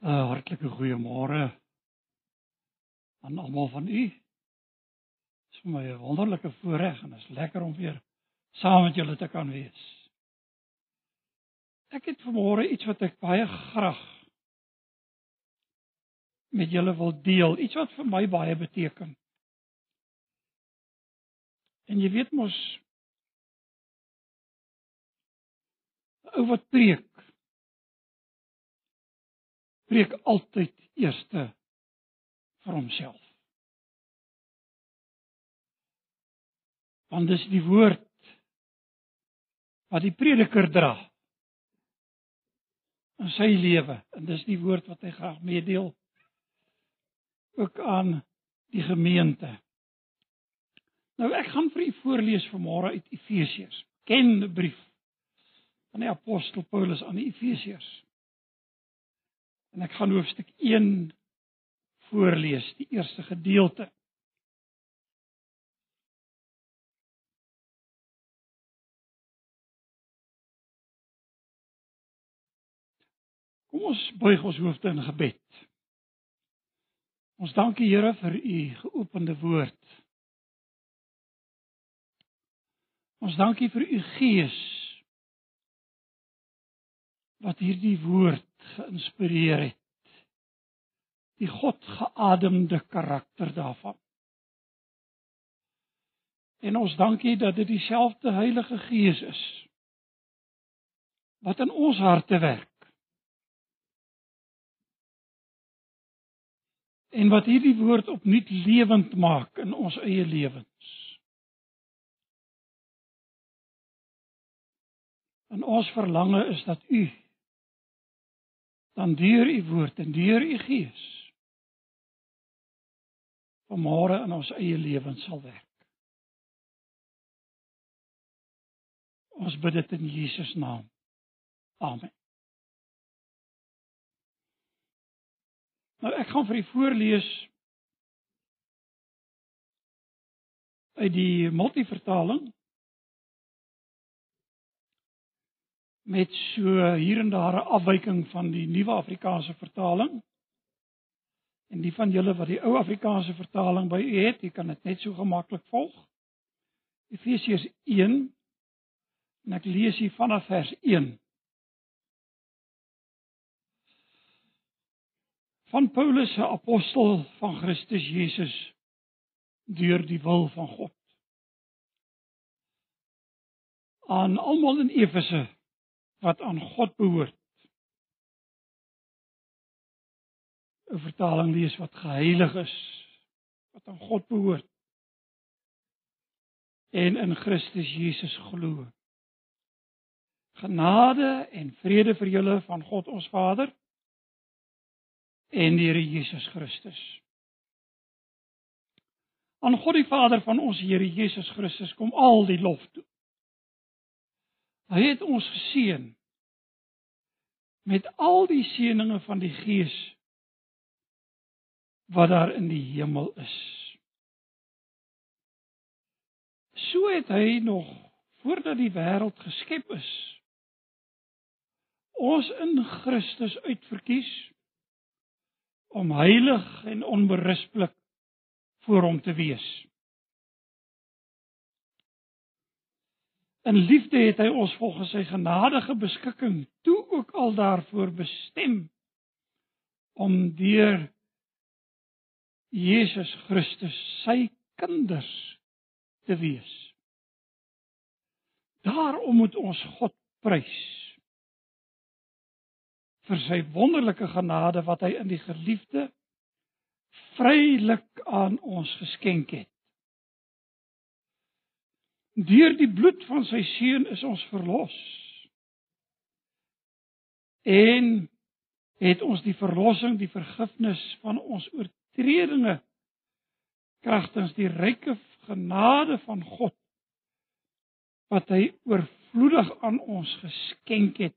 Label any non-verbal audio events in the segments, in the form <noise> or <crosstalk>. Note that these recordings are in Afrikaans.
'n Hartlike goeiemôre aan almal van u. Dit is vir my 'n wonderlike voorreg en is lekker om weer saam met julle te kan wees. Ek het vanmôre iets wat ek baie graag met julle wil deel, iets wat vir my baie beteken. En jy weet mos ou wat preek preek altyd eerste vir homself. Want dis die woord wat die prediker dra in sy lewe en dis die woord wat hy graag meedeel ook aan die gemeente. Nou ek gaan vir u voorlees vanmôre uit Efesiërs. Ken brief van die apostel Paulus aan die Efesiërs. En ek gaan hoofstuk 1 voorlees, die eerste gedeelte. Kom ons buig ons hoofde in gebed. Ons dank U Here vir U geopende woord. Ons dank U vir U Gees wat hierdie woord geïnspireer het. Die God geademde karakter daarvan. En ons dankie dat dit dieselfde Heilige Gees is wat in ons harte werk. En wat hierdie woord opnuut lewend maak in ons eie lewens. En ons verlange is dat U dan deur u woord en deur u gees vanmôre in ons eie lewens sal werk. Ons bid dit in Jesus naam. Amen. Nou ek gaan vir u voorlees uit die multivertaling met so hier en daar 'n afwyking van die nuwe Afrikaanse vertaling. En die van julle wat die ou Afrikaanse vertaling by u het, jy kan dit net so gemaklik volg. Efesiërs 1 en ek lees hier vanaf vers 1. Van Paulus se apostel van Christus Jesus deur die wil van God. Aan almal in Efese wat aan God behoort. 'n Vertaling lees wat geheilig is, wat aan God behoort en in Christus Jesus glo. Genade en vrede vir julle van God ons Vader en die Here Jesus Christus. Aan God die Vader van ons Here Jesus Christus kom al die lof toe. Hy het ons geseën met al die seënings van die Gees wat daar in die hemel is. So het hy nog voordat die wêreld geskep is ons in Christus uitverkies om heilig en onberispelik voor hom te wees. In liefde het hy ons volgens sy genadige beskikking toe ook al daarvoor bestem om deur Jesus Christus sy kinders te wees. Daarom moet ons God prys vir sy wonderlike genade wat hy in die geliefde vrylik aan ons geskenk het. Deur die bloed van sy seun is ons verlos. En het ons die verlossing, die vergifnis van ons oortredinge kragtens die ryke genade van God wat hy oorvloedig aan ons geskenk het.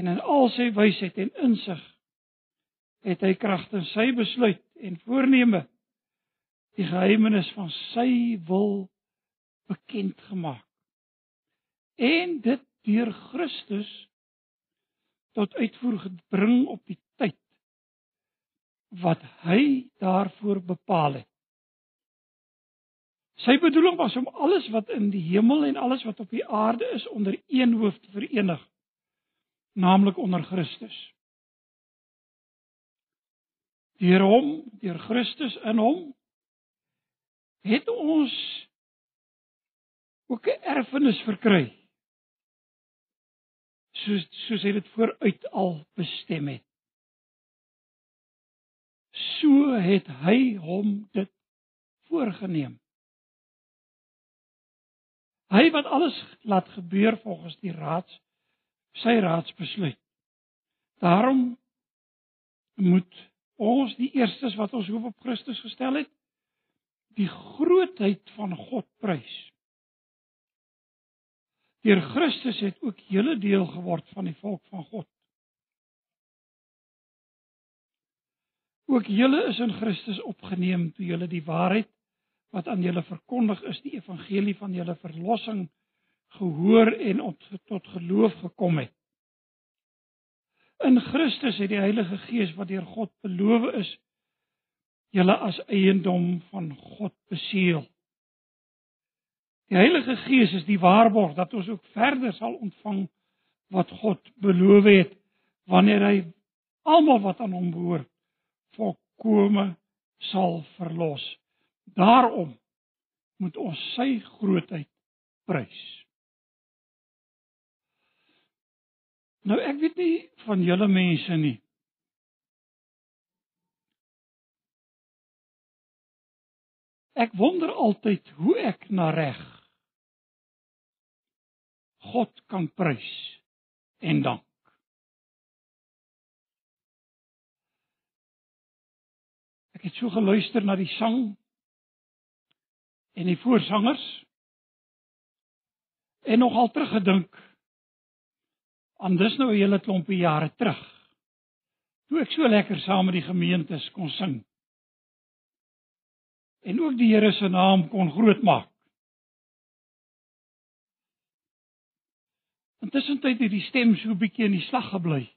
En in al sy wysheid en insig het hy kragtens sy besluit en voorneme die geheimenis van sy wil bekend gemaak. En dit deur Christus tot uitvoer gebring op die wat hy daarvoor bepaal het. Sy bedoeling was om alles wat in die hemel en alles wat op die aarde is onder een hoof te verenig, naamlik onder Christus. Deur hom, deur Christus in hom het ons ook 'n erfenis verkry. Soos soos hy dit vooruit al bestem het. So het hy hom dit voorgenem. Hy wat alles laat gebeur volgens die raads sy raadsbesluit. Daarom moet ons die eerstes wat ons hoop op Christus gestel het, die grootheid van God prys. Deur Christus het ook julle deel geword van die volk van God. Ook julle is in Christus opgeneem toe julle die waarheid wat aan julle verkondig is, die evangelie van julle verlossing gehoor en op, tot geloof gekom het. In Christus het die Heilige Gees wat deur God beloof is, julle as eiendom van God beseël. Die Heilige Gees is die waarborg dat ons ook verder sal ontvang wat God beloof het wanneer hy almal wat aan hom behoort volkome sal verlos. Daarom moet ons sy grootheid prys. Nou ek weet nie van julle mense nie. Ek wonder altyd hoe ek na reg God kan prys en dank. Ek het so geluister na die sang en die voorsangers en nogal teruggedink aan dis nou 'n hele klompie jare terug. Toe ek so lekker saam met die gemeentes kon sing. En ook die Here se naam kon groot maak. Intussen het die stem so 'n bietjie in die slag gebly.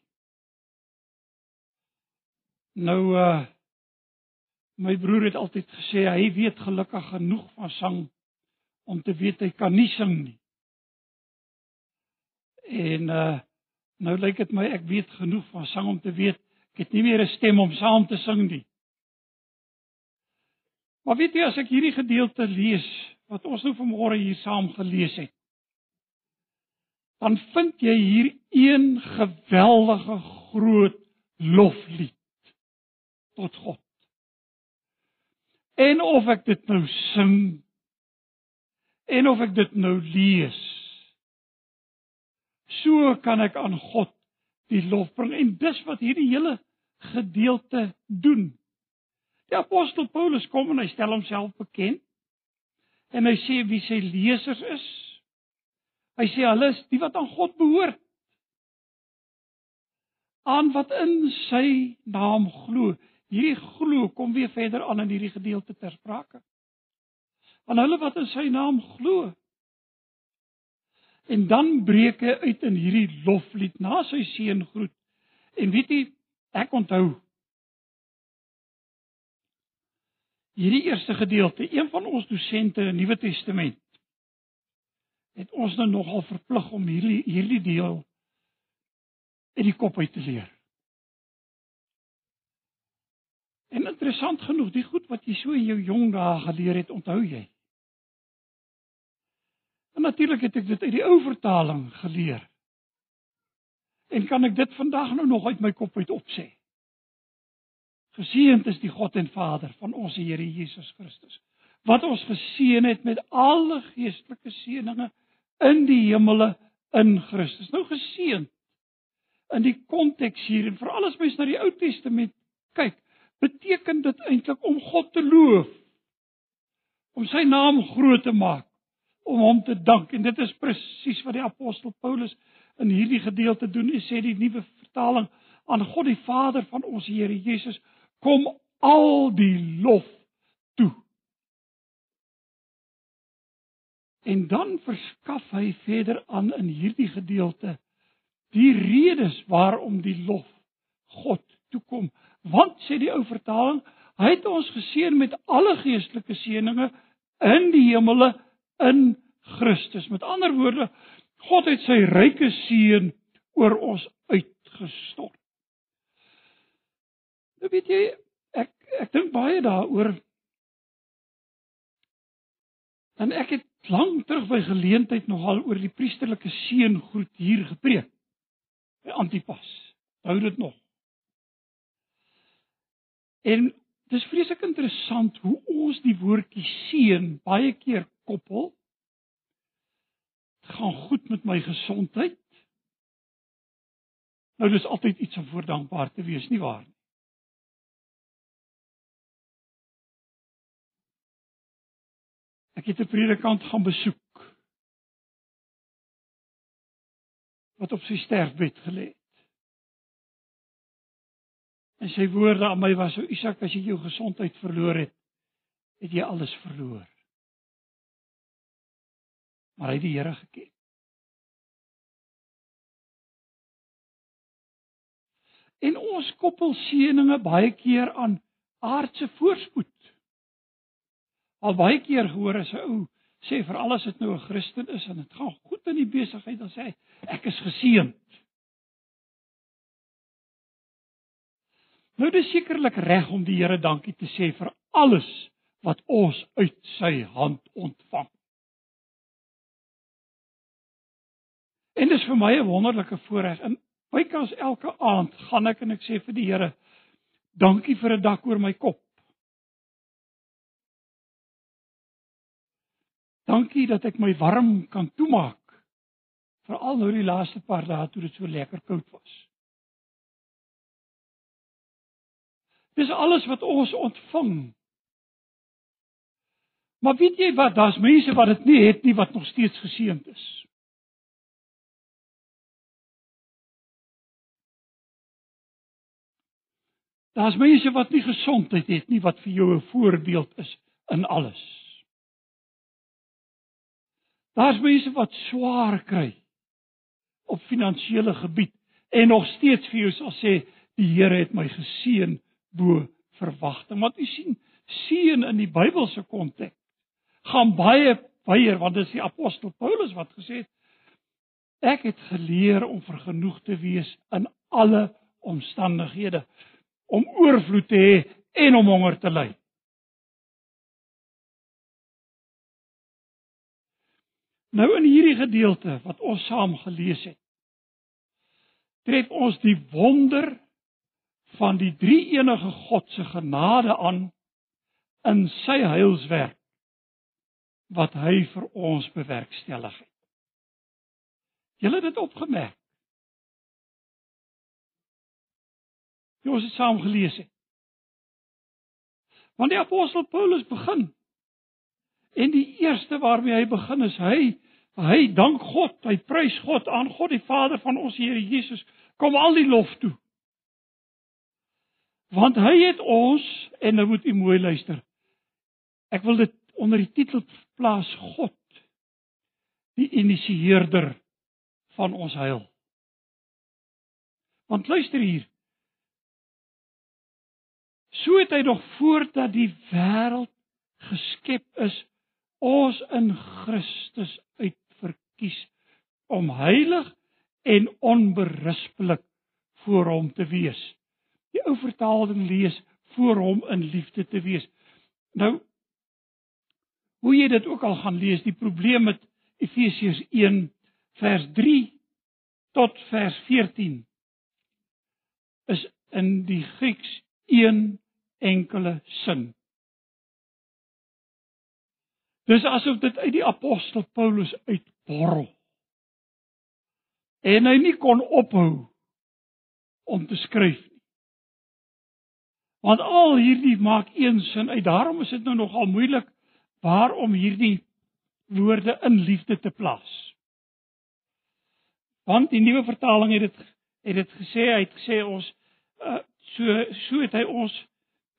Nou uh my broer het altyd gesê hy weet gelukkig genoeg van sang om te weet hy kan nie sing nie. En uh Nou lyk dit my ek weet genoeg van sang om te weet ek het nie meer 'n stem om saam te sing nie. Maar weet jy as ek hierdie gedeelte lees wat ons nou vanmôre hier saam gelees het, dan vind jy hier een geweldige groot loflied tot God. En of ek dit nou sing en of ek dit nou lees So kan ek aan God die lof bring en dis wat hierdie hele gedeelte doen. Die apostel Paulus kom en hy stel homself bekend en hy sê wie sy lesers is. Hy sê hulle is die wat aan God behoort. aan wat in sy naam glo. Hierdie glo kom weer verder aan in hierdie gedeelte ter sprake. Aan hulle wat in sy naam glo. En dan breek hy uit in hierdie loflied na sy seun groet. En weet jy, ek onthou hierdie eerste gedeelte, een van ons dosente in die Nuwe Testament het ons nou nogal verplig om hierdie hierdie deel uit die kop uit te leer. En interessant genoeg, die goed wat jy so in jou jong dae geleer het, onthou jy? En natuurlik het ek dit uit die ou vertaling geleer. En kan ek dit vandag nou nog uit my kop uit opsê? Geseënd is die God en Vader van ons Here Jesus Christus, wat ons geseën het met alle geestelike seënings in die hemele in Christus. Nou geseënd in die konteks hier en veral as mens na die Ou Testament kyk, beteken dit eintlik om God te loof, om sy naam groot te maak om hom te dank en dit is presies wat die apostel Paulus in hierdie gedeelte doen. Hy sê die nuwe vertaling aan God die Vader van ons Here Jesus kom al die lof toe. En dan verskaf hy verder aan in hierdie gedeelte die redes waarom die lof God toe kom, Want sê die ou vertaling, hy het ons geseën met alle geestelike seënings in die hemele in Christus. Met ander woorde, God het sy ryke seën oor ons uitgestort. Nou weet jy, ek ek dink baie daaroor. Dan ek het lank terug by geleentheid nogal oor die priesterlike seën groet hier gepreek. By Antipas. Hou dit nog. En dis vreeslik interessant hoe ons die woordjie seën baie keer koppel. Dit gaan goed met my gesondheid. Nou dis altyd iets om voor dankbaar te wees, nie waar nie? Ek het 'n predikant gaan besoek wat op sy sterfbed gelê het. En sy woorde aan my was: "O Isak, as jy jou gesondheid verloor het, het jy alles verloor." Maar hy het die Here geken. En ons koppel seëninge baie keer aan aardse voorspoed. Al baie keer gehoor as 'n ou sê vir alles wat nou 'n Christen is en dit gaan goed in die besigheid, dan sê hy ek is geseënd. Nou dis sekerlik reg om die Here dankie te sê vir alles wat ons uit sy hand ontvang. En dis vir my 'n wonderlike voorreg en bykans elke aand gaan ek en ek sê vir die Here dankie vir 'n dak oor my kop. Dankie dat ek my warm kan toemaak. Veral nou die laaste paar dae toe dit so lekker koud was. Dis alles wat ons ontvang. Maar weet jy wat? Daar's mense wat dit nie het nie wat nog steeds geseënd is. Daar's mense wat nie gesondheid het nie wat vir jou 'n voorbeeld is in alles. Daar's mense wat swaar kry op finansiële gebied en nog steeds vir jou sal sê die Here het my geseën bo verwagting. Want u sien, seën in die Bybelse konteks gaan baie baie want dit is die apostel Paulus wat gesê het ek het geleer om vergenoeg te wees in alle omstandighede om oorvloed te hê en om honger te ly. Nou in hierdie gedeelte wat ons saam gelees het, tref ons die wonder van die drie enige God se genade aan in sy heilswerk wat hy vir ons bewerkstellig het. Julle het dit opgemerk. Jy het saam gelees het. Want die apostel Paulus begin en die eerste waarmee hy begin is hy hy dank God, hy prys God aan God die Vader van ons Here Jesus. Kom al die lof toe Want hy het ons en nou moet u mooi luister. Ek wil dit onder die titel plaas God die initieerder van ons heil. Want luister hier. So het hy nog voordat die wêreld geskep is, ons in Christus uitverkies om heilig en onberispelik voor hom te wees die ou vertaling lees voor hom in liefde te wees. Nou hoe jy dit ook al gaan lees, die probleem met Efesiërs 1 vers 3 tot vers 14 is in die Grieks een enkele sin. Dis asof dit uit die apostel Paulus uitborrel. En hy nie kon ophou om te skryf Want al hierdie maak een sin uit. Daarom is dit nou nogal moeilik waarom hierdie woorde in liefde te plaas. Want die nuwe vertaling het dit het dit gesê, hy het gesê ons uh, so so het hy ons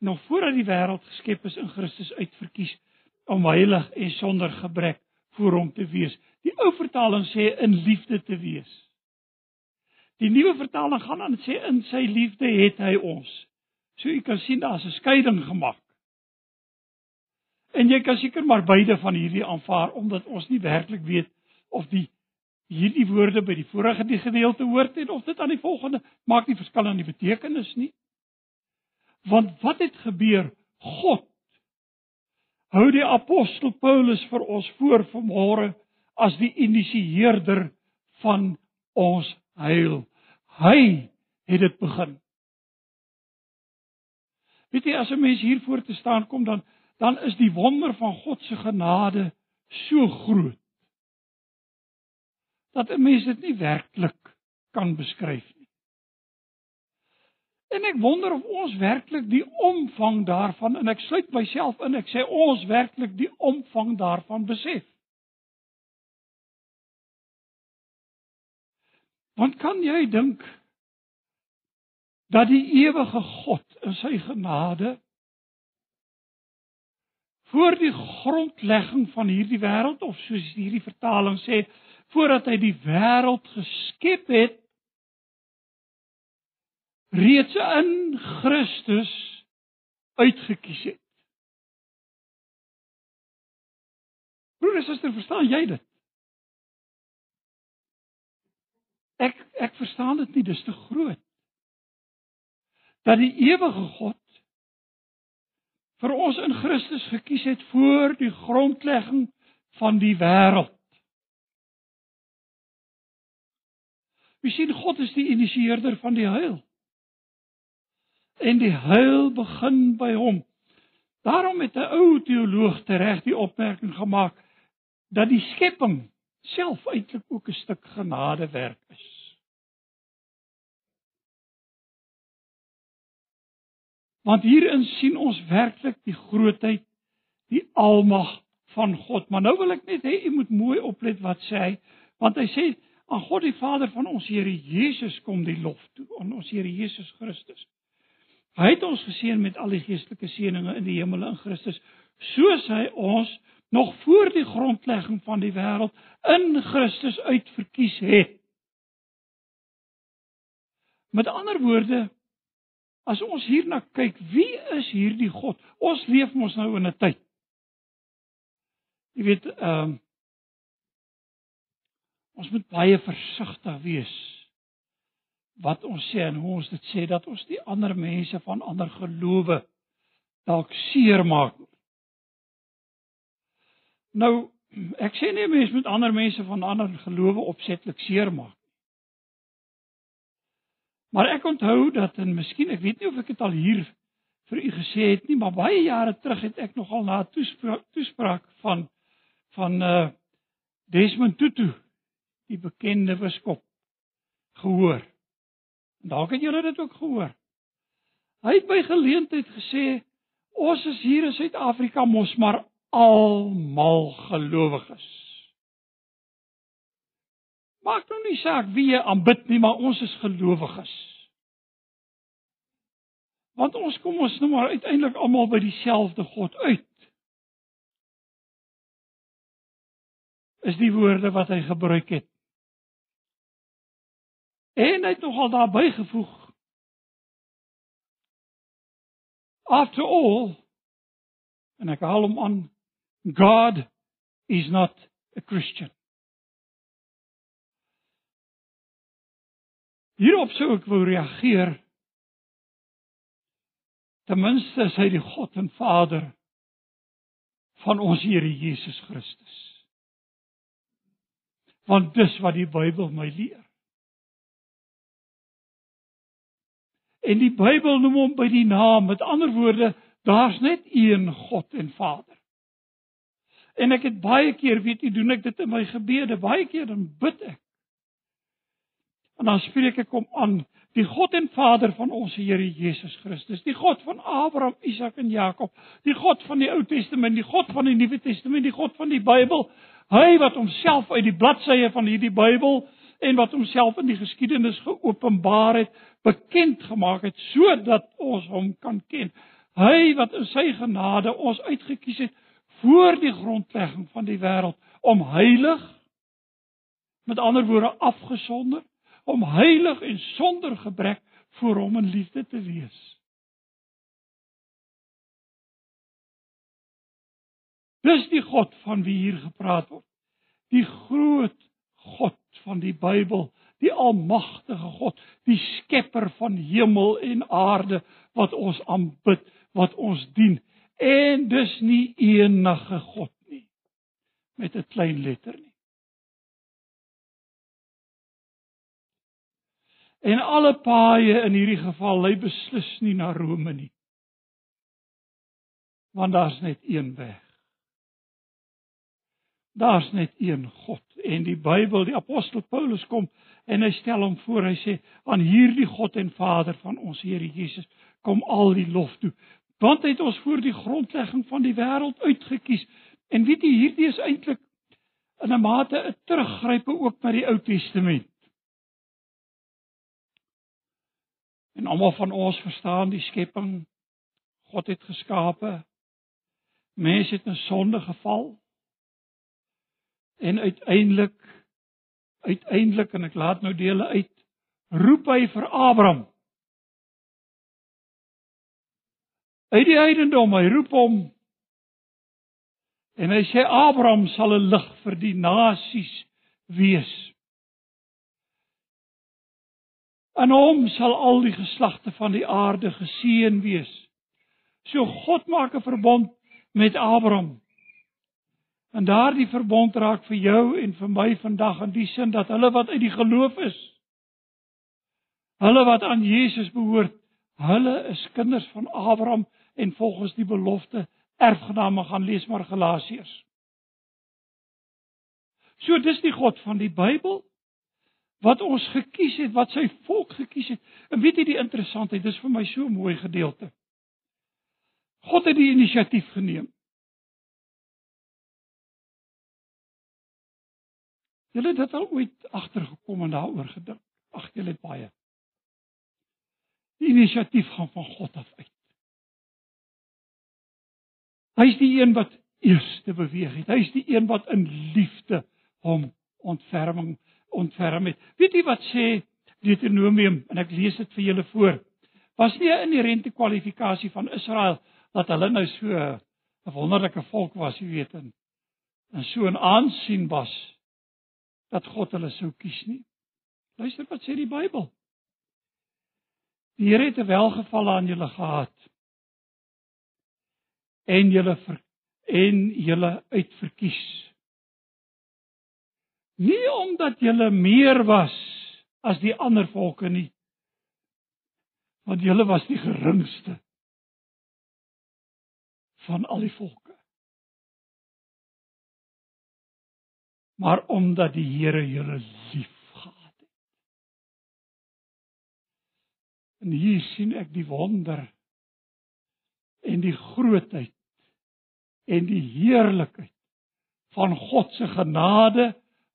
nog voordat die wêreld geskep is in Christus uitverkies om heilig en sonder gebrek voor hom te wees. Die ou vertaling sê in liefde te wees. Die nuwe vertaling gaan aan sê in sy liefde het hy ons So jy kan sien daar's 'n skeiding gemaak. En jy kan seker maar beide van hierdie aanvaar omdat ons nie werklik weet of die hierdie woorde by die vorige gedeelte hoort en of dit aan die volgende maak nie verskil aan die betekenis nie. Want wat het gebeur? God hou die apostel Paulus vir ons voor vanmôre as die initieerder van ons heil. Hy het dit begin. Weet jy as 'n mens hier voor te staan kom dan dan is die wonder van God se genade so groot dat 'n mens dit nie werklik kan beskryf nie. En ek wonder of ons werklik die omvang daarvan en ek sluit myself in, ek sê ons werklik die omvang daarvan besef. Want kan jy dink dat die ewige God in sy genade voor die grondlegging van hierdie wêreld of soos hierdie vertaling sê voordat hy die wêreld geskep het reeds in Christus uitgekies het. Broer en suster, verstaan jy dit? Ek ek verstaan dit nie, dis te groot. Dat die ewige God vir ons in Christus gekies het voor die grondlegging van die wêreld. Wie sien God is die initieerder van die heil. En die heil begin by hom. Daarom het 'n ou teoloog tereg die opmerking gemaak dat die skepping self eintlik ook 'n stuk genadewerk is. Want hierin sien ons werklik die grootheid, die almag van God. Maar nou wil ek net hê u moet mooi oplet wat sê hy, want hy sê aan God die Vader van ons Here Jesus kom die lof toe, aan ons Here Jesus Christus. Hy het ons geseën met al die geestelike seënings in die hemel in Christus, soos hy ons nog voor die grondlegging van die wêreld in Christus uitverkies het. Met ander woorde, as ons hierna kyk, wie is hierdie God? Ons leef mos nou in 'n tyd. Jy weet, ehm uh, ons moet baie versigtig wees wat ons sê en hoe ons dit sê dat ons die ander mense van ander gelowe dalk seermaak. Nou, ek sê nie mense moet ander mense van ander gelowe opsetlik seermaak nie. Maar ek onthou dat en miskien ek weet nie of ek dit al hier vir u gesê het nie, maar baie jare terug het ek nogal na toespraak, toespraak van van uh Desmond Tutu, die bekende biskop gehoor. Dalk het julle dit ook gehoor. Hy het by geleentheid gesê ons is hier in Suid-Afrika mos maar almal gelowiges. Maak nou nie saak wie jy aanbid nie, maar ons is gelowiges. Want ons kom ons nou maar uiteindelik almal by dieselfde God uit. Is die woorde wat hy gebruik het. En hy het nogal daarby gevoeg. After all, en ek haal hom aan God is not a Christian. Hierop sou ek wou reageer. Ten minste is hy die God en Vader van ons Here Jesus Christus. Want dis wat die Bybel my leer. En die Bybel noem hom by die naam, met ander woorde, daar's net een God en Vader. En ek het baie keer, weet jy, doen ek dit in my gebede, baie keer dan bid ek. En dan spreek ek hom aan, die God en Vader van ons Here Jesus Christus, die God van Abraham, Isak en Jakob, die God van die Ou Testament, die God van die Nuwe Testament, die God van die Bybel, hy wat homself uit die bladsye van hierdie Bybel en wat homself in die geskiedenis geopenbaar het, bekend gemaak het sodat ons hom kan ken. Hy wat in sy genade ons uitgekies het voor die grondlegging van die wêreld om heilig met ander woorde afgesonder om heilig en sonder gebrek voor hom in liefde te wees. Dis die God van wie hier gepraat word. Die groot God van die Bybel, die almagtige God, die skepper van hemel en aarde wat ons aanbid, wat ons dien. En dis nie enige God nie met 'n klein letter nie. En alle paaie in hierdie geval lei beslis nie na Rome nie. Want daar's net een weg. Daar's net een God en die Bybel, die apostel Paulus kom en hy stel hom voor. Hy sê aan hierdie God en Vader van ons Here Jesus kom al die lof toe. Want hy het ons voor die grondlegging van die wêreld uitgekies. En weet jy, hierdie is eintlik in 'n mate 'n teruggrype ook na die Ou Testament. En almal van ons verstaan die skepping. God het geskape. Mense het in sonde geval. En uiteindelik uiteindelik en ek laat nou dele uit roep hy vir Abraham. Uit die heidendom, hy roep hom. En hy sê Abraham sal 'n lig vir die nasies wees. Aan hom sal al die geslagte van die aarde geseën wees. So God maak 'n verbond met Abraham. En daardie verbond raak vir jou en vir my vandag in die sin dat hulle wat uit die geloof is, hulle wat aan Jesus behoort, hulle is kinders van Abraham en volgens die belofte erfgename gaan lees maar Galasiërs. So dis die God van die Bybel wat ons gekies het, wat sy volk gekies het. En weet jy die interessantheid, dis vir my so 'n mooi gedeelte. God het die inisiatief geneem. Julle het dit al ooit agtergekom en daaroor gedink. Ag, julle het baie. Die inisiatief gaan van God af uit. Hy's die een wat eerste beweeg het. Hy's die een wat in liefde hom ontferming ontferm het. Weet jy wat sê Deuteronomium en ek lees dit vir julle voor. Was nie 'n inherente kwalifikasie van Israel dat hulle nou so 'n wonderlike volk was, jy weet, en, en so 'n aansien was dat God hulle sou kies nie. Luister wat sê die Bybel. Die Here het 'n welgeval aan julle gehad. En julle ver, en julle uitverkies Nie omdat julle meer was as die ander volke nie. Want julle was die geringste van al die volke. Maar omdat die Here julle liefgehad het. En hier sien ek die wonder en die grootheid en die heerlikheid van God se genade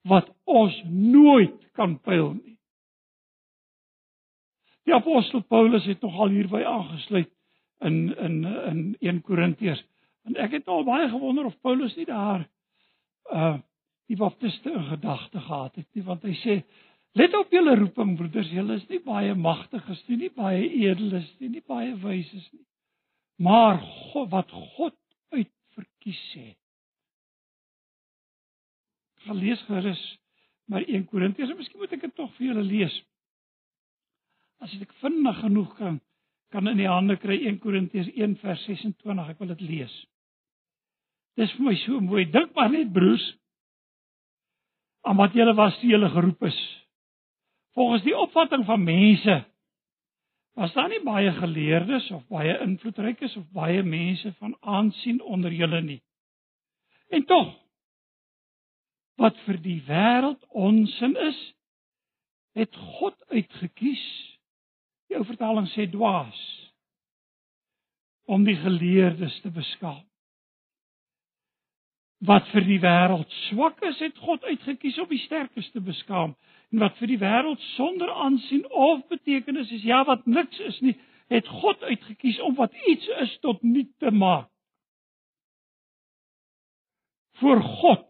wat ons nooit kan pyl nie. Die apostel Paulus het nogal hierby aangesluit in in in 1 Korintiërs. En ek het al baie gewonder of Paulus nie daar uh die baptiste in gedagte gehad het nie, want hy sê let op julle roeping broeders, julle is nie baie magtiges nie, nie baie edeles nie, nie baie wyses nie. Maar God wat God uitverkies het gaan lees gerus maar 1 Korintiërs en miskien moet ek dit tog vir julle lees. As ek vinnig genoeg kan kan in die hande kry 1 Korintiërs 1 vers 26, ek wil dit lees. Dis vir my so mooi. Dink maar net broers aan wat julle was toe julle geroep is. Volgens die opvatting van mense was daar nie baie geleerdes of baie invloedrykes of baie mense van aansien onder julle nie. En tog wat vir die wêreld onsin is, het God uitgekies. Die ou vertaling sê dwaas om die geleerdes te beskaam. Wat vir die wêreld swak is, het God uitgekies om die sterkes te beskaam. En wat vir die wêreld sonder aansien of betekenis is, ja wat niks is nie, het God uitgekies om wat iets is tot nut te maak. Vir God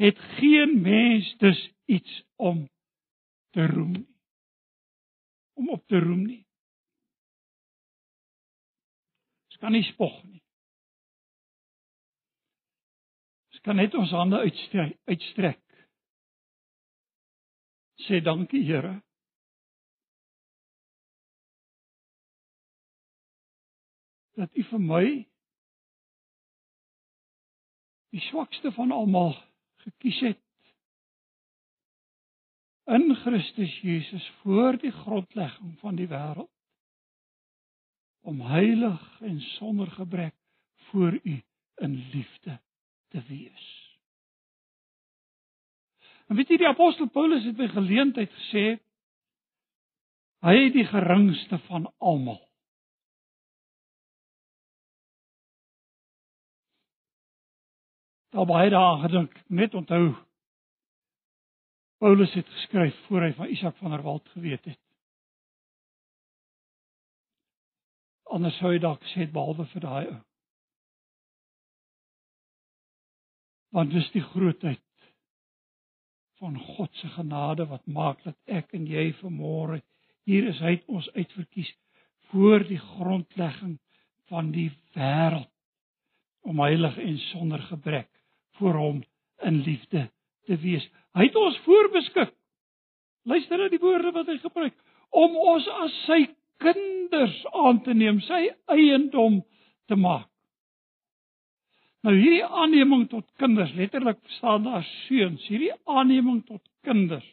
het geen mens dus iets om te roem nie. Om op te roem nie. Dit kan nie spog nie. Kan net ons hande uitstrek, uitstrek. Sê dankie, Here. Dat U vir my die swakste van almal gekies het in Christus Jesus voor die grondlegging van die wêreld om heilig en sonder gebrek voor U in liefde te wees. En weet jy die apostel Paulus het by geleentheid gesê hy is die geringste van almal. Daar baie dae gedink, net onthou Paulus het geskryf voor hy van Isak van der Walt geweet het. Anders sou hy dalk gesê het behalwe vir daai ou. Want dis die grootheid van God se genade wat maak dat ek en jy vanmôre hier is hy het ons uitverkies voor die grondlegging van die wêreld om heilig en sonder gebrek voor hom in liefde te wees. Hy het ons voorbeskik. Luister na die woorde wat hy gebruik om ons as sy kinders aan te neem, sy eiendom te maak. Nou hierdie aanneming tot kinders, letterlik staan daar seuns, hierdie aanneming tot kinders.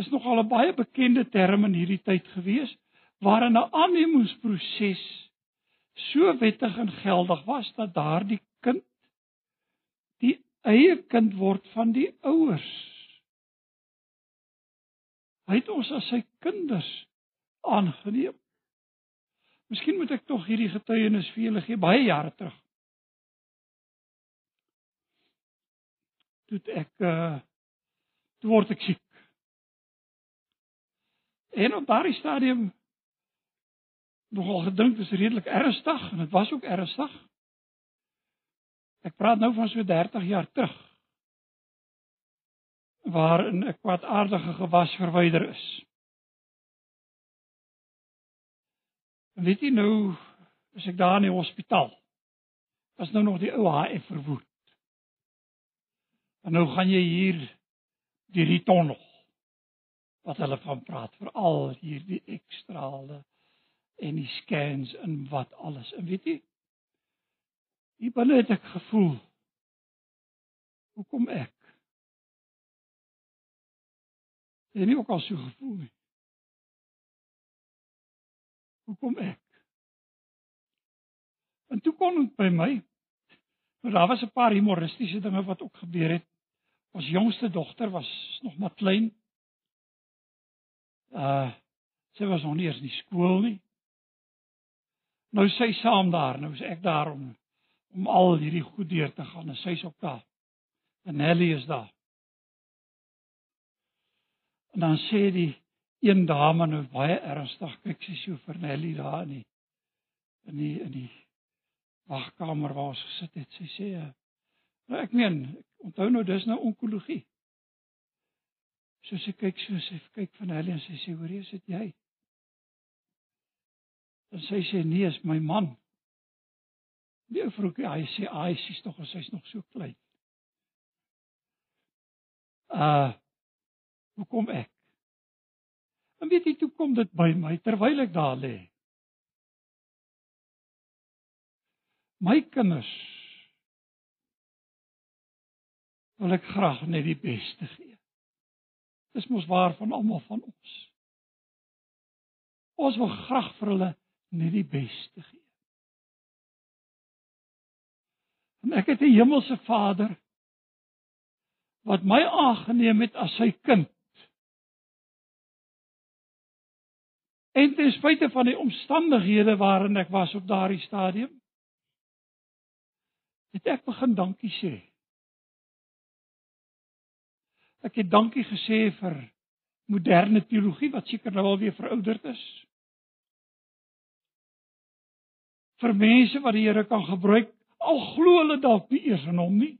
Is nogal 'n baie bekende term in hierdie tyd gewees waarin 'n aannemingsproses so wettig en geldig was dat daardie kind die eie kind word van die ouers. Hy het ons as sy kinders aangeneem. Miskien moet ek tog hierdie getuienis vir julle gee baie jare terug. Toe ek uh toe word ek siek. En op daardie stadium nogal gedink dit is redelik ernstig en dit was ook ernstig. Ek praat nou van so 30 jaar terug. Waarin 'n kwaadaardige gewas verwyder is. Weet jy nou, as ek daar in die hospitaal was nou nog die ou HF verwoed. En nou gaan jy hier deur die tonnel wat hulle van praat, veral hierdie ekstrale en die scans en wat alles. En weet jy, hier binne het ek gevoel hoekom ek en nie ook al so gevoel nie. Hoekom ek? En toe kom dit by my. Maar daar was 'n paar humoristiese dinge wat ook gebeur het. Ons jongste dogter was nog maar klein. Uh sy was nog nie eens in die skool nie. Nou sy saam daar, nou is ek daar om om al hierdie goed deur te gaan en sy's ook daar. En Nelly is daar. En dan sê die een dame nou baie ernstig kyk sy so vir Nelly daar in die in die in die wagkamer waar ons gesit het. Sy sê nou ek meen, ek onthou nou dis nou onkologie. So sy kyk so sy kyk van Nelly en sy sê hoor jy is dit jy? En sy sê nee, is my man. Die vrou sê hy sê hy sies tog as hy's nog so klein. Uh hoekom ek? En weet jy toe kom dit by my terwyl ek daar lê. My kinders wil ek graag net die beste gee. Dis mos waar van almal van ons. Ons wil graag vir hulle net die beste gee. En ek het 'n hemelse Vader wat my aangeneem het as sy kind. En ten spyte van die omstandighede waarin ek was op daardie stadium, het ek begin dankie sê. Ek het dankie gesê vir moderne teologie wat seker nou al weer verouderd is. Vir mense wat die Here kan gebruik, al glo hulle dalk nie eers in hom nie.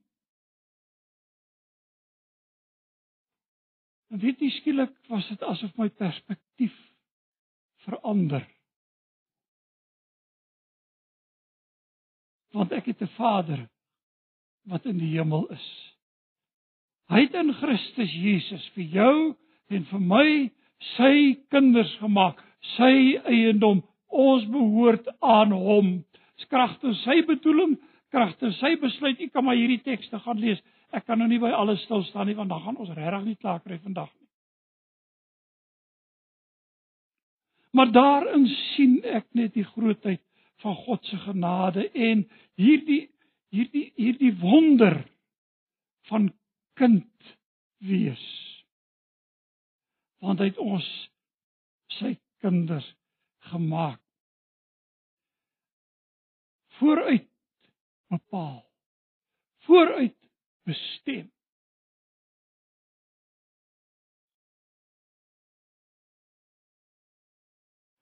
En weet jy skielik was dit asof my perspektief verander. Want ek het 'n Vader wat in die hemel is. Hy het in Christus Jesus vir jou en vir my sy kinders gemaak, sy eiendom. Ons behoort aan hom. Skragte sy bedoeling, kragte sy besluit. Ek kan maar hierdie tekste gaan lees. Ek kan nou nie by alles stil staan nie want dan gaan ons regtig nie klaar kry vandag nie. Maar daarin sien ek net die grootheid van God se genade en hierdie hierdie hierdie wonder van kind wees. Want hy het ons sy kinders gemaak. Vooruit bepaal. Vooruit bestem.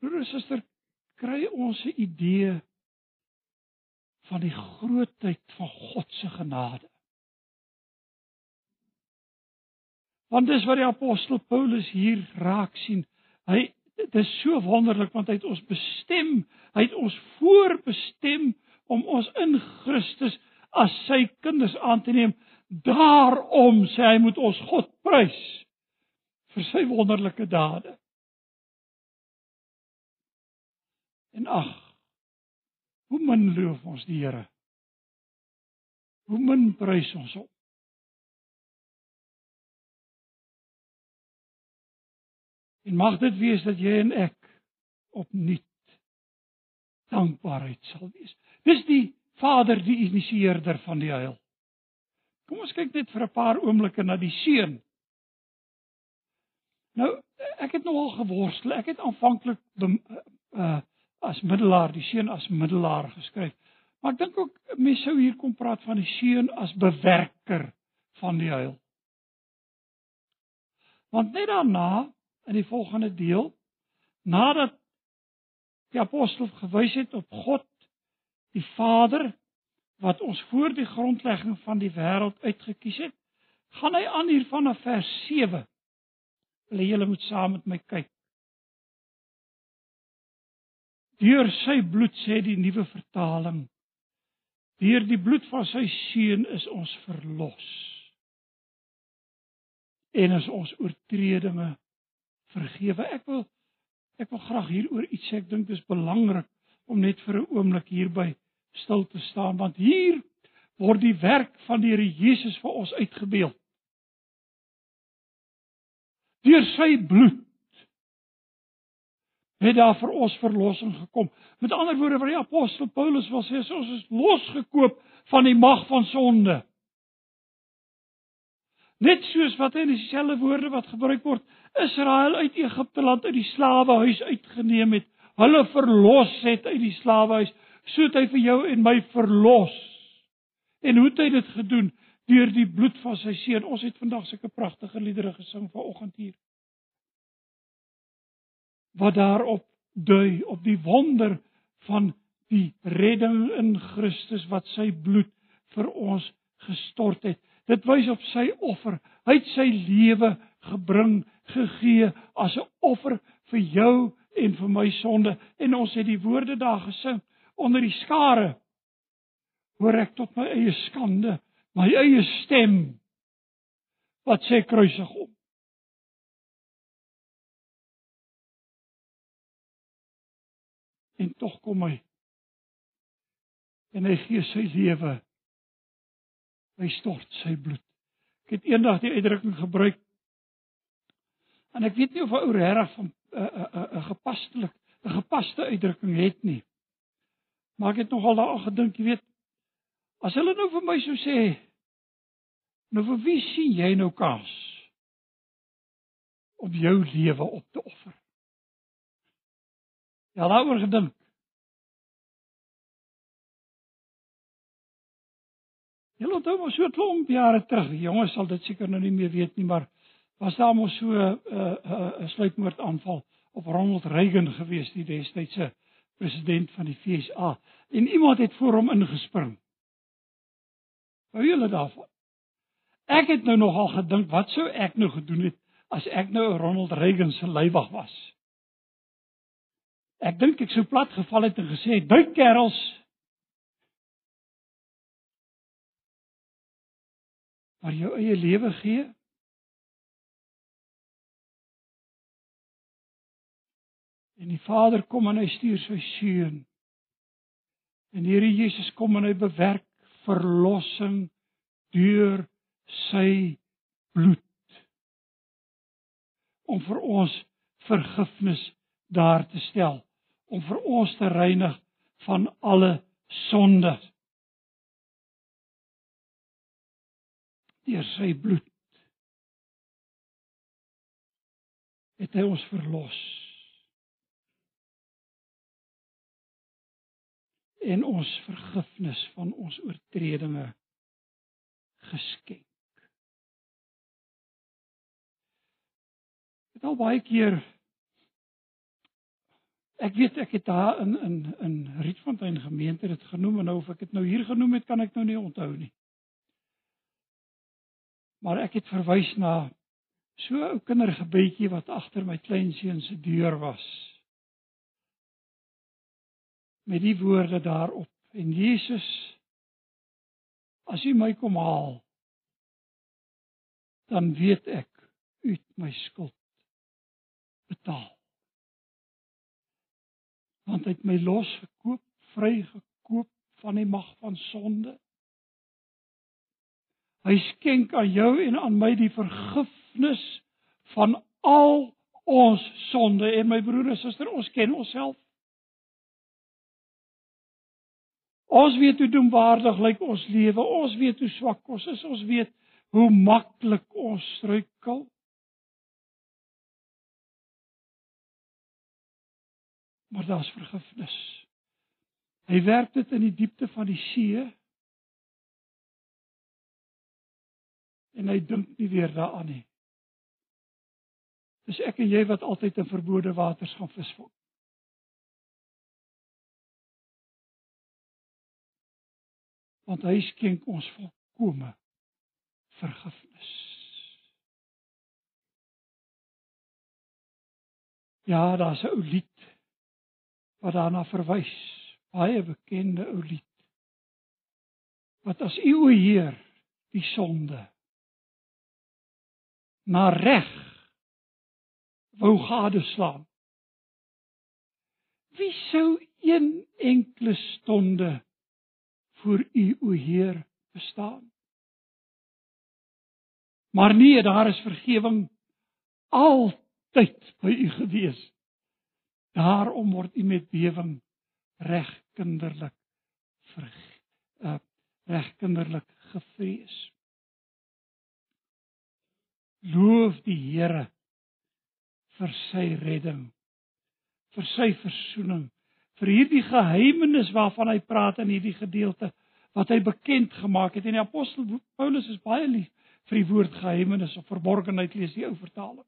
Broer en suster, kry ons 'n idee van die grootheid van God se genade. Want dis wat die apostel Paulus hier raak sien. Hy dit is so wonderlik want hy het ons bestem, hy het ons voorbestem om ons in Christus as sy kinders aan te neem. Daarom sê hy moet ons God prys vir sy wonderlike dade. En ag, hoe min loof ons die Here. Hoe min prys ons hom. En mag dit wees dat jy en ek opnuut dankbaarheid sal wees. Dis die Vader die initieerder van die heil. Kom ons kyk net vir 'n paar oomblikke na die seun. Nou, ek het nogal geworstel. Ek het aanvanklik uh as middelaar, die seun as middelaar geskryf. Maar ek dink ook mense sou hier kom praat van die seun as bewerker van die heil. Want net daarna in die volgende deel, nadat die apostel gewys het op God die Vader wat ons voor die grondlegging van die wêreld uitgekies het, gaan hy aan hier van vers 7. Wil julle moet saam met my kyk. Deur sy bloed sê die nuwe vertaling. Deur die bloed van sy seun is ons verlos. En is ons oortredinge vergewe. Ek wil ek wil graag hieroor iets sê. Ek dink dit is belangrik om net vir 'n oomblik hierby stil te staan want hier word die werk van die Here Jesus vir ons uitgebeeld. Deur sy bloed het daar vir ons verlossing gekom. Met ander woorde wat die apostel Paulus wil sê, ons is losgekoop van die mag van sonde. Net soos wat in dieselfde woorde wat gebruik word, Israel uit Egipte land uit die slawehuis uitgeneem het, hulle verlos het uit die slawehuis, so het hy vir jou en my verlos. En hoe het hy dit gedoen? Deur die bloed van sy seun. Ons het vandag sulke pragtige liedere gesing vanoggend hier wat daarop dui op die wonder van die redding in Christus wat sy bloed vir ons gestort het. Dit wys op sy offer. Hy het sy lewe gebring, gegee as 'n offer vir jou en vir my sonde en ons het die woorde daar gesing onder die skare. Hoor ek tot my eie skande, my eie stem wat sê kruisig hom. En tog kom hy. En hy gee sy lewe. Hy stort sy bloed. Ek het eendag die uitdrukking gebruik. En ek weet nie of 'n ou regtig van 'n 'n 'n gepastelik 'n gepaste uitdrukking het nie. Maar ek het nogal daaraan gedink, jy weet, as hulle nou vir my sou sê, nou vir wie sien jy nou kans om jou lewe op te offer? Ja, daaroor gedink. Julle onthou mos so 'n klomp jare terug, die jonges sal dit seker nou nie meer weet nie, maar was daar mos so 'n uh, 'n uh, uh, sluipmoordaanval op Ronald Reagan gewees, die destydse president van die FSA, en iemand het voor hom ingespring. Hou julle daarvan? Ek het nou nogal gedink, wat sou ek nou gedoen het as ek nou Ronald Reagan se leiwag was? Ek dink ek sou plat geval het en gesê, "Duik kerels." Maar jou eie lewe gee? En die Vader kom en hy stuur sy seun. En die Here Jesus kom en hy bewerk verlossing deur sy bloed om vir ons vergifnis daar te stel, om vir ons te reinig van alle sonde. Deur sy bloed het hy ons verlos. en ons vergifnis van ons oortredinge geskenk. Dit al baie keer ek weet ek het daar in in in Rietfontein gemeente dit genoem en nou of ek dit nou hier genoem het kan ek nou nie onthou nie. Maar ek het verwys na so 'n ou kindergebedjie wat agter my kleinseun se deur was. Met die woorde daarop en Jesus as u my kom haal dan weet ek u het my skuld betaal. Want hy het my losgekoop vrygekoop van die mag van sonde hy skenk aan jou en aan my die vergifnis van al ons sonde en my broer en suster ons ken onsself Ons weet hoe doemwaardig lyk ons lewe. Ons weet hoe swak ons is. Ons weet hoe maklik ons struikel. Maar daar's vergifnis. Hy werk dit in die diepte van die see. En hy dink nie weer daaraan nie. Dis ek en jy wat altyd in verbode waters gaan visvang. want hy skenk ons volkome vergifnis. Ja, daar's 'n ou lied wat daarna verwys, baie bekende ou lied. Wat as u o Heer die sonde na reg wou gadeslaan. Wie sou een enkele stonde voor U o Heer bestaan. Maar nee, daar is vergifnis altyd by U gewees. Daarom word U met bewering reg kinderlik verg uh, reg kinderlik gevrees. Loof die Here vir sy redding, vir sy verzoening vir hierdie geheimenis waarvan hy praat in hierdie gedeelte wat hy bekend gemaak het en die apostel Paulus is baie lief vir die woord geheimenis of verborgenheid lees die ou vertaling.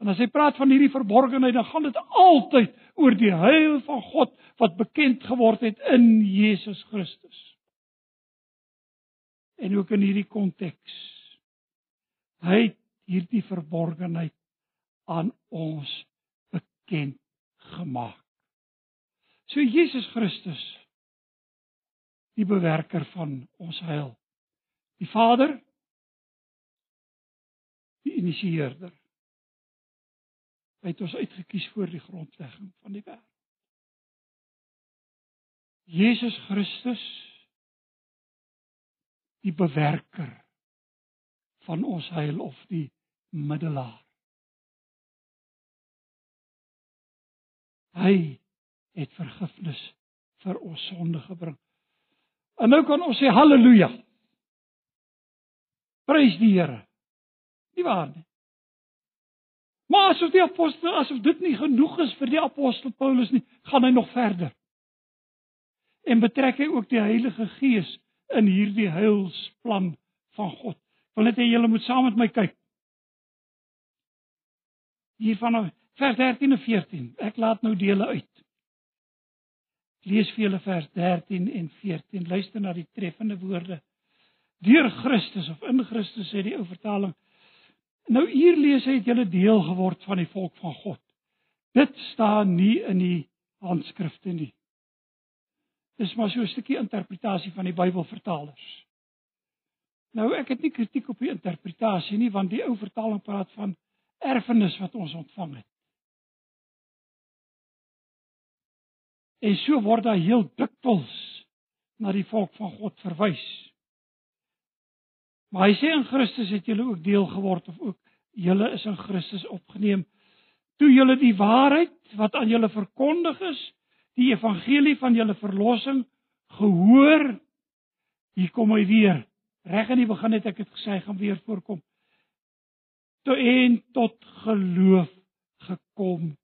En as hy praat van hierdie verborgenheid dan gaan dit altyd oor die heil van God wat bekend geword het in Jesus Christus. En ook in hierdie konteks hy het hierdie verborgenheid aan ons bekend gemaak. So Jesus Christus die bewerker van ons heil. Die Vader die initieerder. Hy het ons uitget kies voor die grondlegging van die wêreld. Jesus Christus die bewerker van ons heil of die middelaar. Hy het vergifnis vir ons sonde gebring. En nou kan ons sê haleluja. Prys die Here. Nie waar nie? Maar asof die apostel asof dit nie genoeg is vir die apostel Paulus nie, gaan hy nog verder. En betrek hy ook die Heilige Gees in hierdie heilsplan van God. Wil net hê julle moet saam met my kyk. Hier van vers 13 en 14. Ek laat nou dele uit lees vir julle vers 13 en 14. Luister na die treffende woorde. Deur Christus of in Christus sê die ou vertaling. Nou hier lees hy het julle deel geword van die volk van God. Dit staan nie in die handskrifte nie. Dis maar so 'n stukkie interpretasie van die Bybelvertalers. Nou ek het nie kritiek op die interpretasie nie want die ou vertaling praat van erfenis wat ons ontvang het. En so word daar heel dikwels na die volk van God verwys. Maar hy sê in Christus het julle ook deel geword of ook julle is in Christus opgeneem toe julle die waarheid wat aan julle verkondig is, die evangelie van julle verlossing gehoor. Hier kom hy weer. Reg aan die begin het ek dit gesê gaan weer voorkom. Toe en tot geloof gekom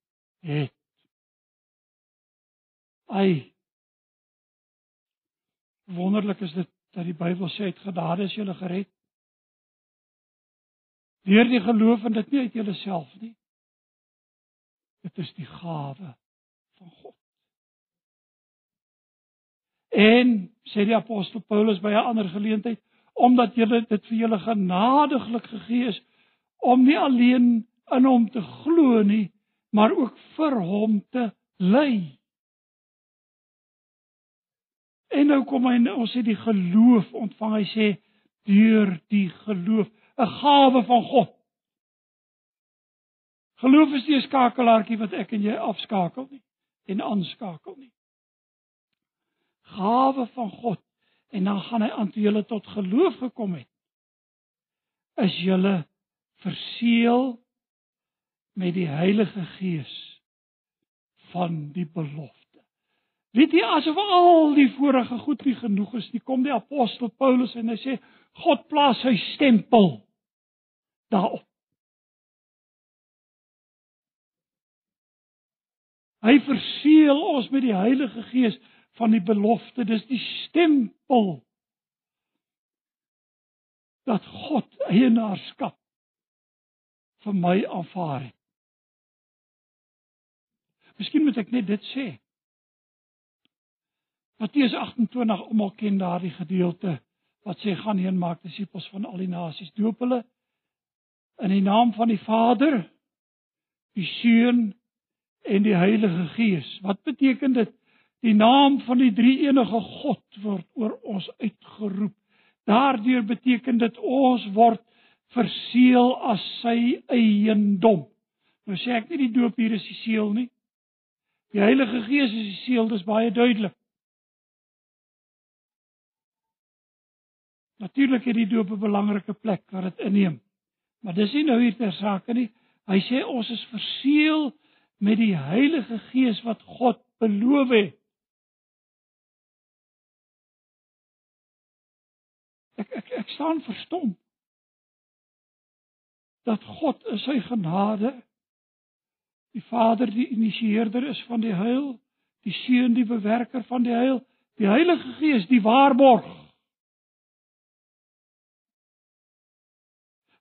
het. Ai. Wonderlik is dit dat die Bybel sê uit genade is jy gered. Deur die geloof en dit nie uit jouself nie. Dit is die gawe van God. En sê die apostel Paulus by 'n ander geleentheid, omdat julle dit vir julle genadiglik gegee is om nie alleen in hom te glo nie, maar ook vir hom te ly. En nou kom hy ons sê die geloof ontvang hy sê deur die geloof 'n gawe van God. Geloof is nie 'n skakelaartjie wat ek en jy afskakel nie en aanskakel nie. Gawe van God en dan gaan hy aan toe julle tot geloof gekom het. Is julle verseël met die Heilige Gees van die belofte. Weet jy asof al die vorige goed nie genoeg is nie, kom die apostel Paulus en hy sê God plaas sy stempel daarop. Hy verseël ons met die Heilige Gees van die belofte. Dis die stempel dat God eienaarskap vir my aanvaar het. Miskien moet ek net dit sê. Matteus 28 almal ken daardie gedeelte wat sê gaan heen maak disippels van al die nasies doop hulle in die naam van die Vader, die Seun en die Heilige Gees. Wat beteken dit? Die naam van die drie-enige God word oor ons uitgeroep. Daardeur beteken dit ons word verseël as sy eiendom. Nou sê ek nie die doop hier is die seël nie. Die Heilige Gees is die seël, dis baie duidelik. Natuurlik het die doop 'n belangrike plek wat dit inneem. Maar dis nie nou hier ter sake nie. Hy sê ons is verseël met die Heilige Gees wat God beloof het. Ek ek ek staan verstom dat God in sy genade die Vader die initieerder is van die heil, die Seun die bewerker van die heil, die Heilige Gees die waarborg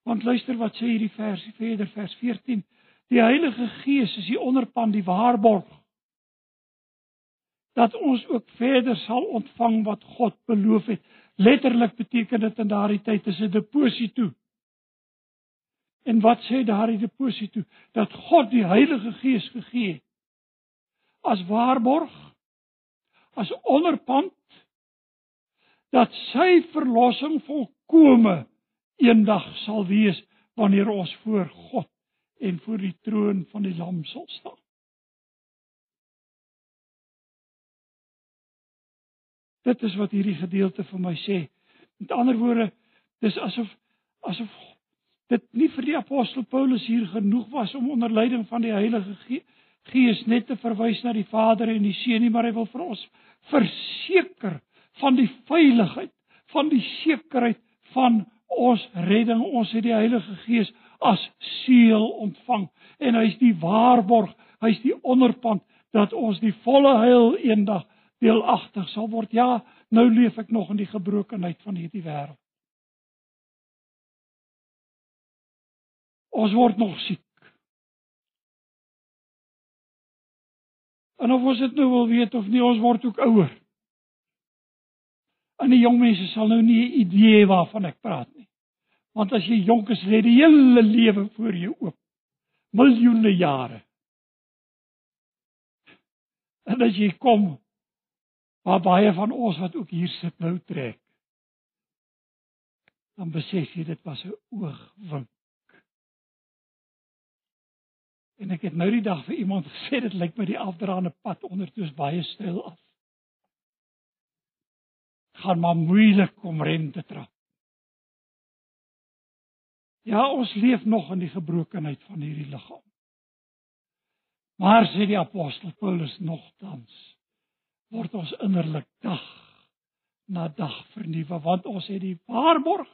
Want luister wat sê hierdie versie verder vers 14. Die Heilige Gees is die onderpand, die waarborg dat ons ook verder sal ontvang wat God beloof het. Letterlik beteken dit in daardie tyd is 'n deposito. En wat sê daardie deposito? Dat God die Heilige Gees gegee het as waarborg, as onderpand dat sy verlossing volkome eendag sal wees wanneer ons voor God en voor die troon van die Lam sal staan. Dit is wat hierdie gedeelte vir my sê. Met ander woorde, dis asof asof dit nie vir die apostel Paulus hier genoeg was om onder leiding van die Heilige Gees net te verwys na die Vader en die Seun nie, maar hy wil vir ons verseker van die veiligheid, van die sekerheid van ons redding, ons het die Heilige Gees as seël ontvang en hy's die waarborg, hy's die onderpand dat ons die volle heil eendag deelagtig sal word. Ja, nou leef ek nog in die gebrokenheid van hierdie wêreld. Ons word nog siek. En of ons dit nou wil weet of nie, ons word ook ouer. En die jong mense sal nou nie 'n idee waarvan ek praat nie. Want as jy jonk is, lê die hele lewe voor jou oop. Miljoene jare. En as jy kom waar baie van ons wat ook hier sit nou trek. dan besef jy dit was 'n oogwink. En ek het nou die dag vir iemand <laughs> gesê dit lyk my die afdraande pad ondertoe is baie styl af. gaan maar moeilik om rem te trap. Ja, ons leef nog in die gebrokenheid van hierdie liggaam. Maar sê die apostel Paulus nogtans word ons innerlik dag na dag vernuwe want ons het die waarborg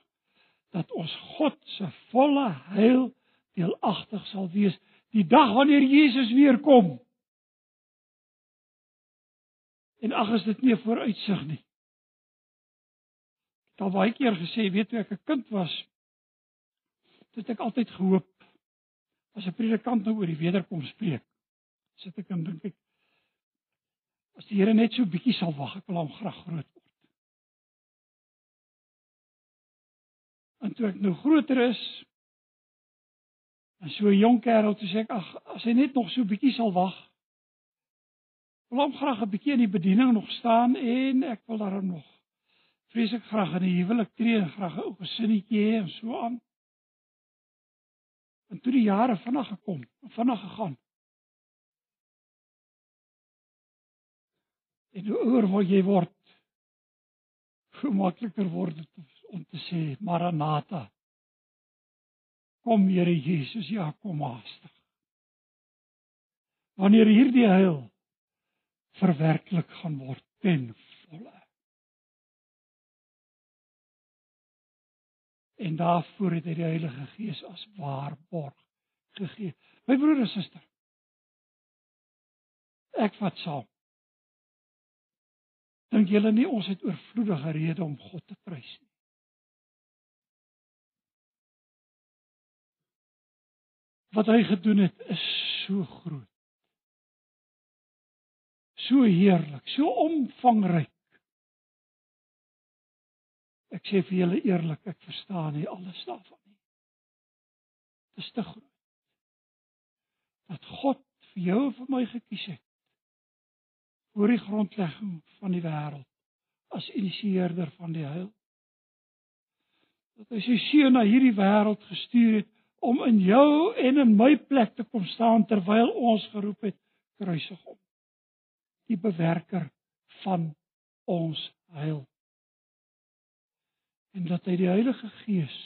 dat ons God se volle heil deelagtig sal wees die dag wanneer Jesus weer kom. En ag is dit nie 'n vooruitsig nie. Ek het al baie keer gesê, weet jy ek 'n kind was, het ek altyd gehoop as 'n predikant nou oor die wederkoms spreek. Sit ek en dink ek as die Here net so bietjie sal wag, ek wil hom graag groot word. En toe ek nou groter is, en so 'n jong kerel toe sê ek ag, as hy net nog so bietjie sal wag, wil hom graag 'n bietjie in die bediening nog staan en ek wil daarom nog vreeslik graag in die huwelik tree en graag 'n ou gesinnetjie hê en so aan. En toe die jare vinnig gekom, vinnig gegaan. En hoe ouer word jy word, hoe makliker word dit om te sê Maranatha. Kom Here Jesus, ja, kom haastig. Wanneer hierdie heil verwerklik gaan word ten volle. en daarvoor het hy die Heilige Gees as waarborg gegee. My broer en suster. Ek vat saam. Dink julle nie ons het oorvloedige redes om God te prys nie? Wat hy gedoen het is so groot. So heerlik, so omvangryk. Ek sê vir julle eerlik, ek verstaan nie alles daarvan nie. Dit is te groot. Dat God vir jou en vir my gekies het voor die grondlegging van die wêreld as initieerder van die heil. Dat hy sy seun na hierdie wêreld gestuur het om in jou en in my plek te kom staan terwyl ons geroep het kruisig hom. Die bewerker van ons heil en dat hy die Heilige Gees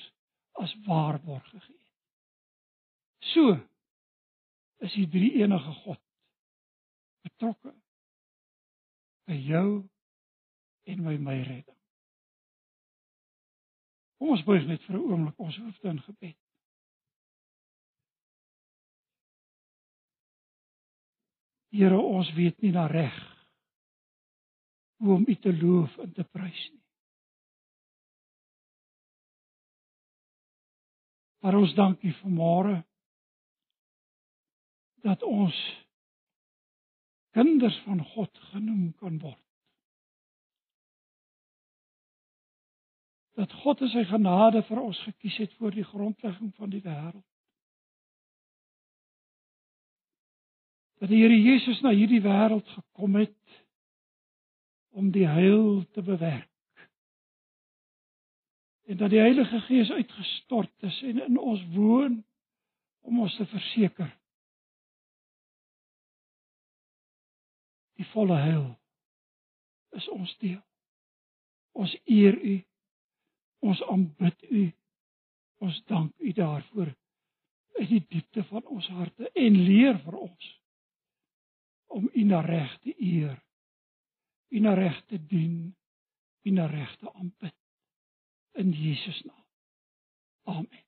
as waarborg gegee het. So is die drie enige God betrokke by jou en by my redding. Kom ons buig net vir 'n oomblik ons hoofde in gebed. Here, ons weet nie na reg hoe om U te loof en te prys nie. Maar ons dankie vir môre dat ons kinders van God genoem kan word. Dat God in sy genade vir ons gekies het voor die grondlegging van die wêreld. Dat die Here Jesus na hierdie wêreld gekom het om die heil te bewerk en dat die Heilige Gees uitgestort is en in ons woon om ons te verseker die volle heil is ons deel. Ons eer U. Ons aanbid U. Ons dank U daarvoor uit die diepte van ons harte en leer vir ons om U na reg te eer. U na reg te dien. U na reg te aanbid in Jesus naam. Amen.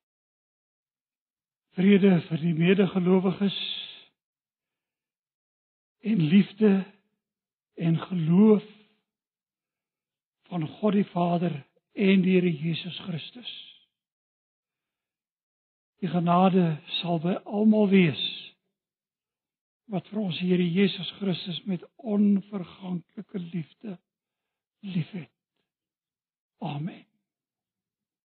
Vrede vir die medegelowiges en liefde en geloof van God die Vader en die Here Jesus Christus. Die genade sal by almal wees wat vir ons Here Jesus Christus met onverganklike liefde liefhet. Amen.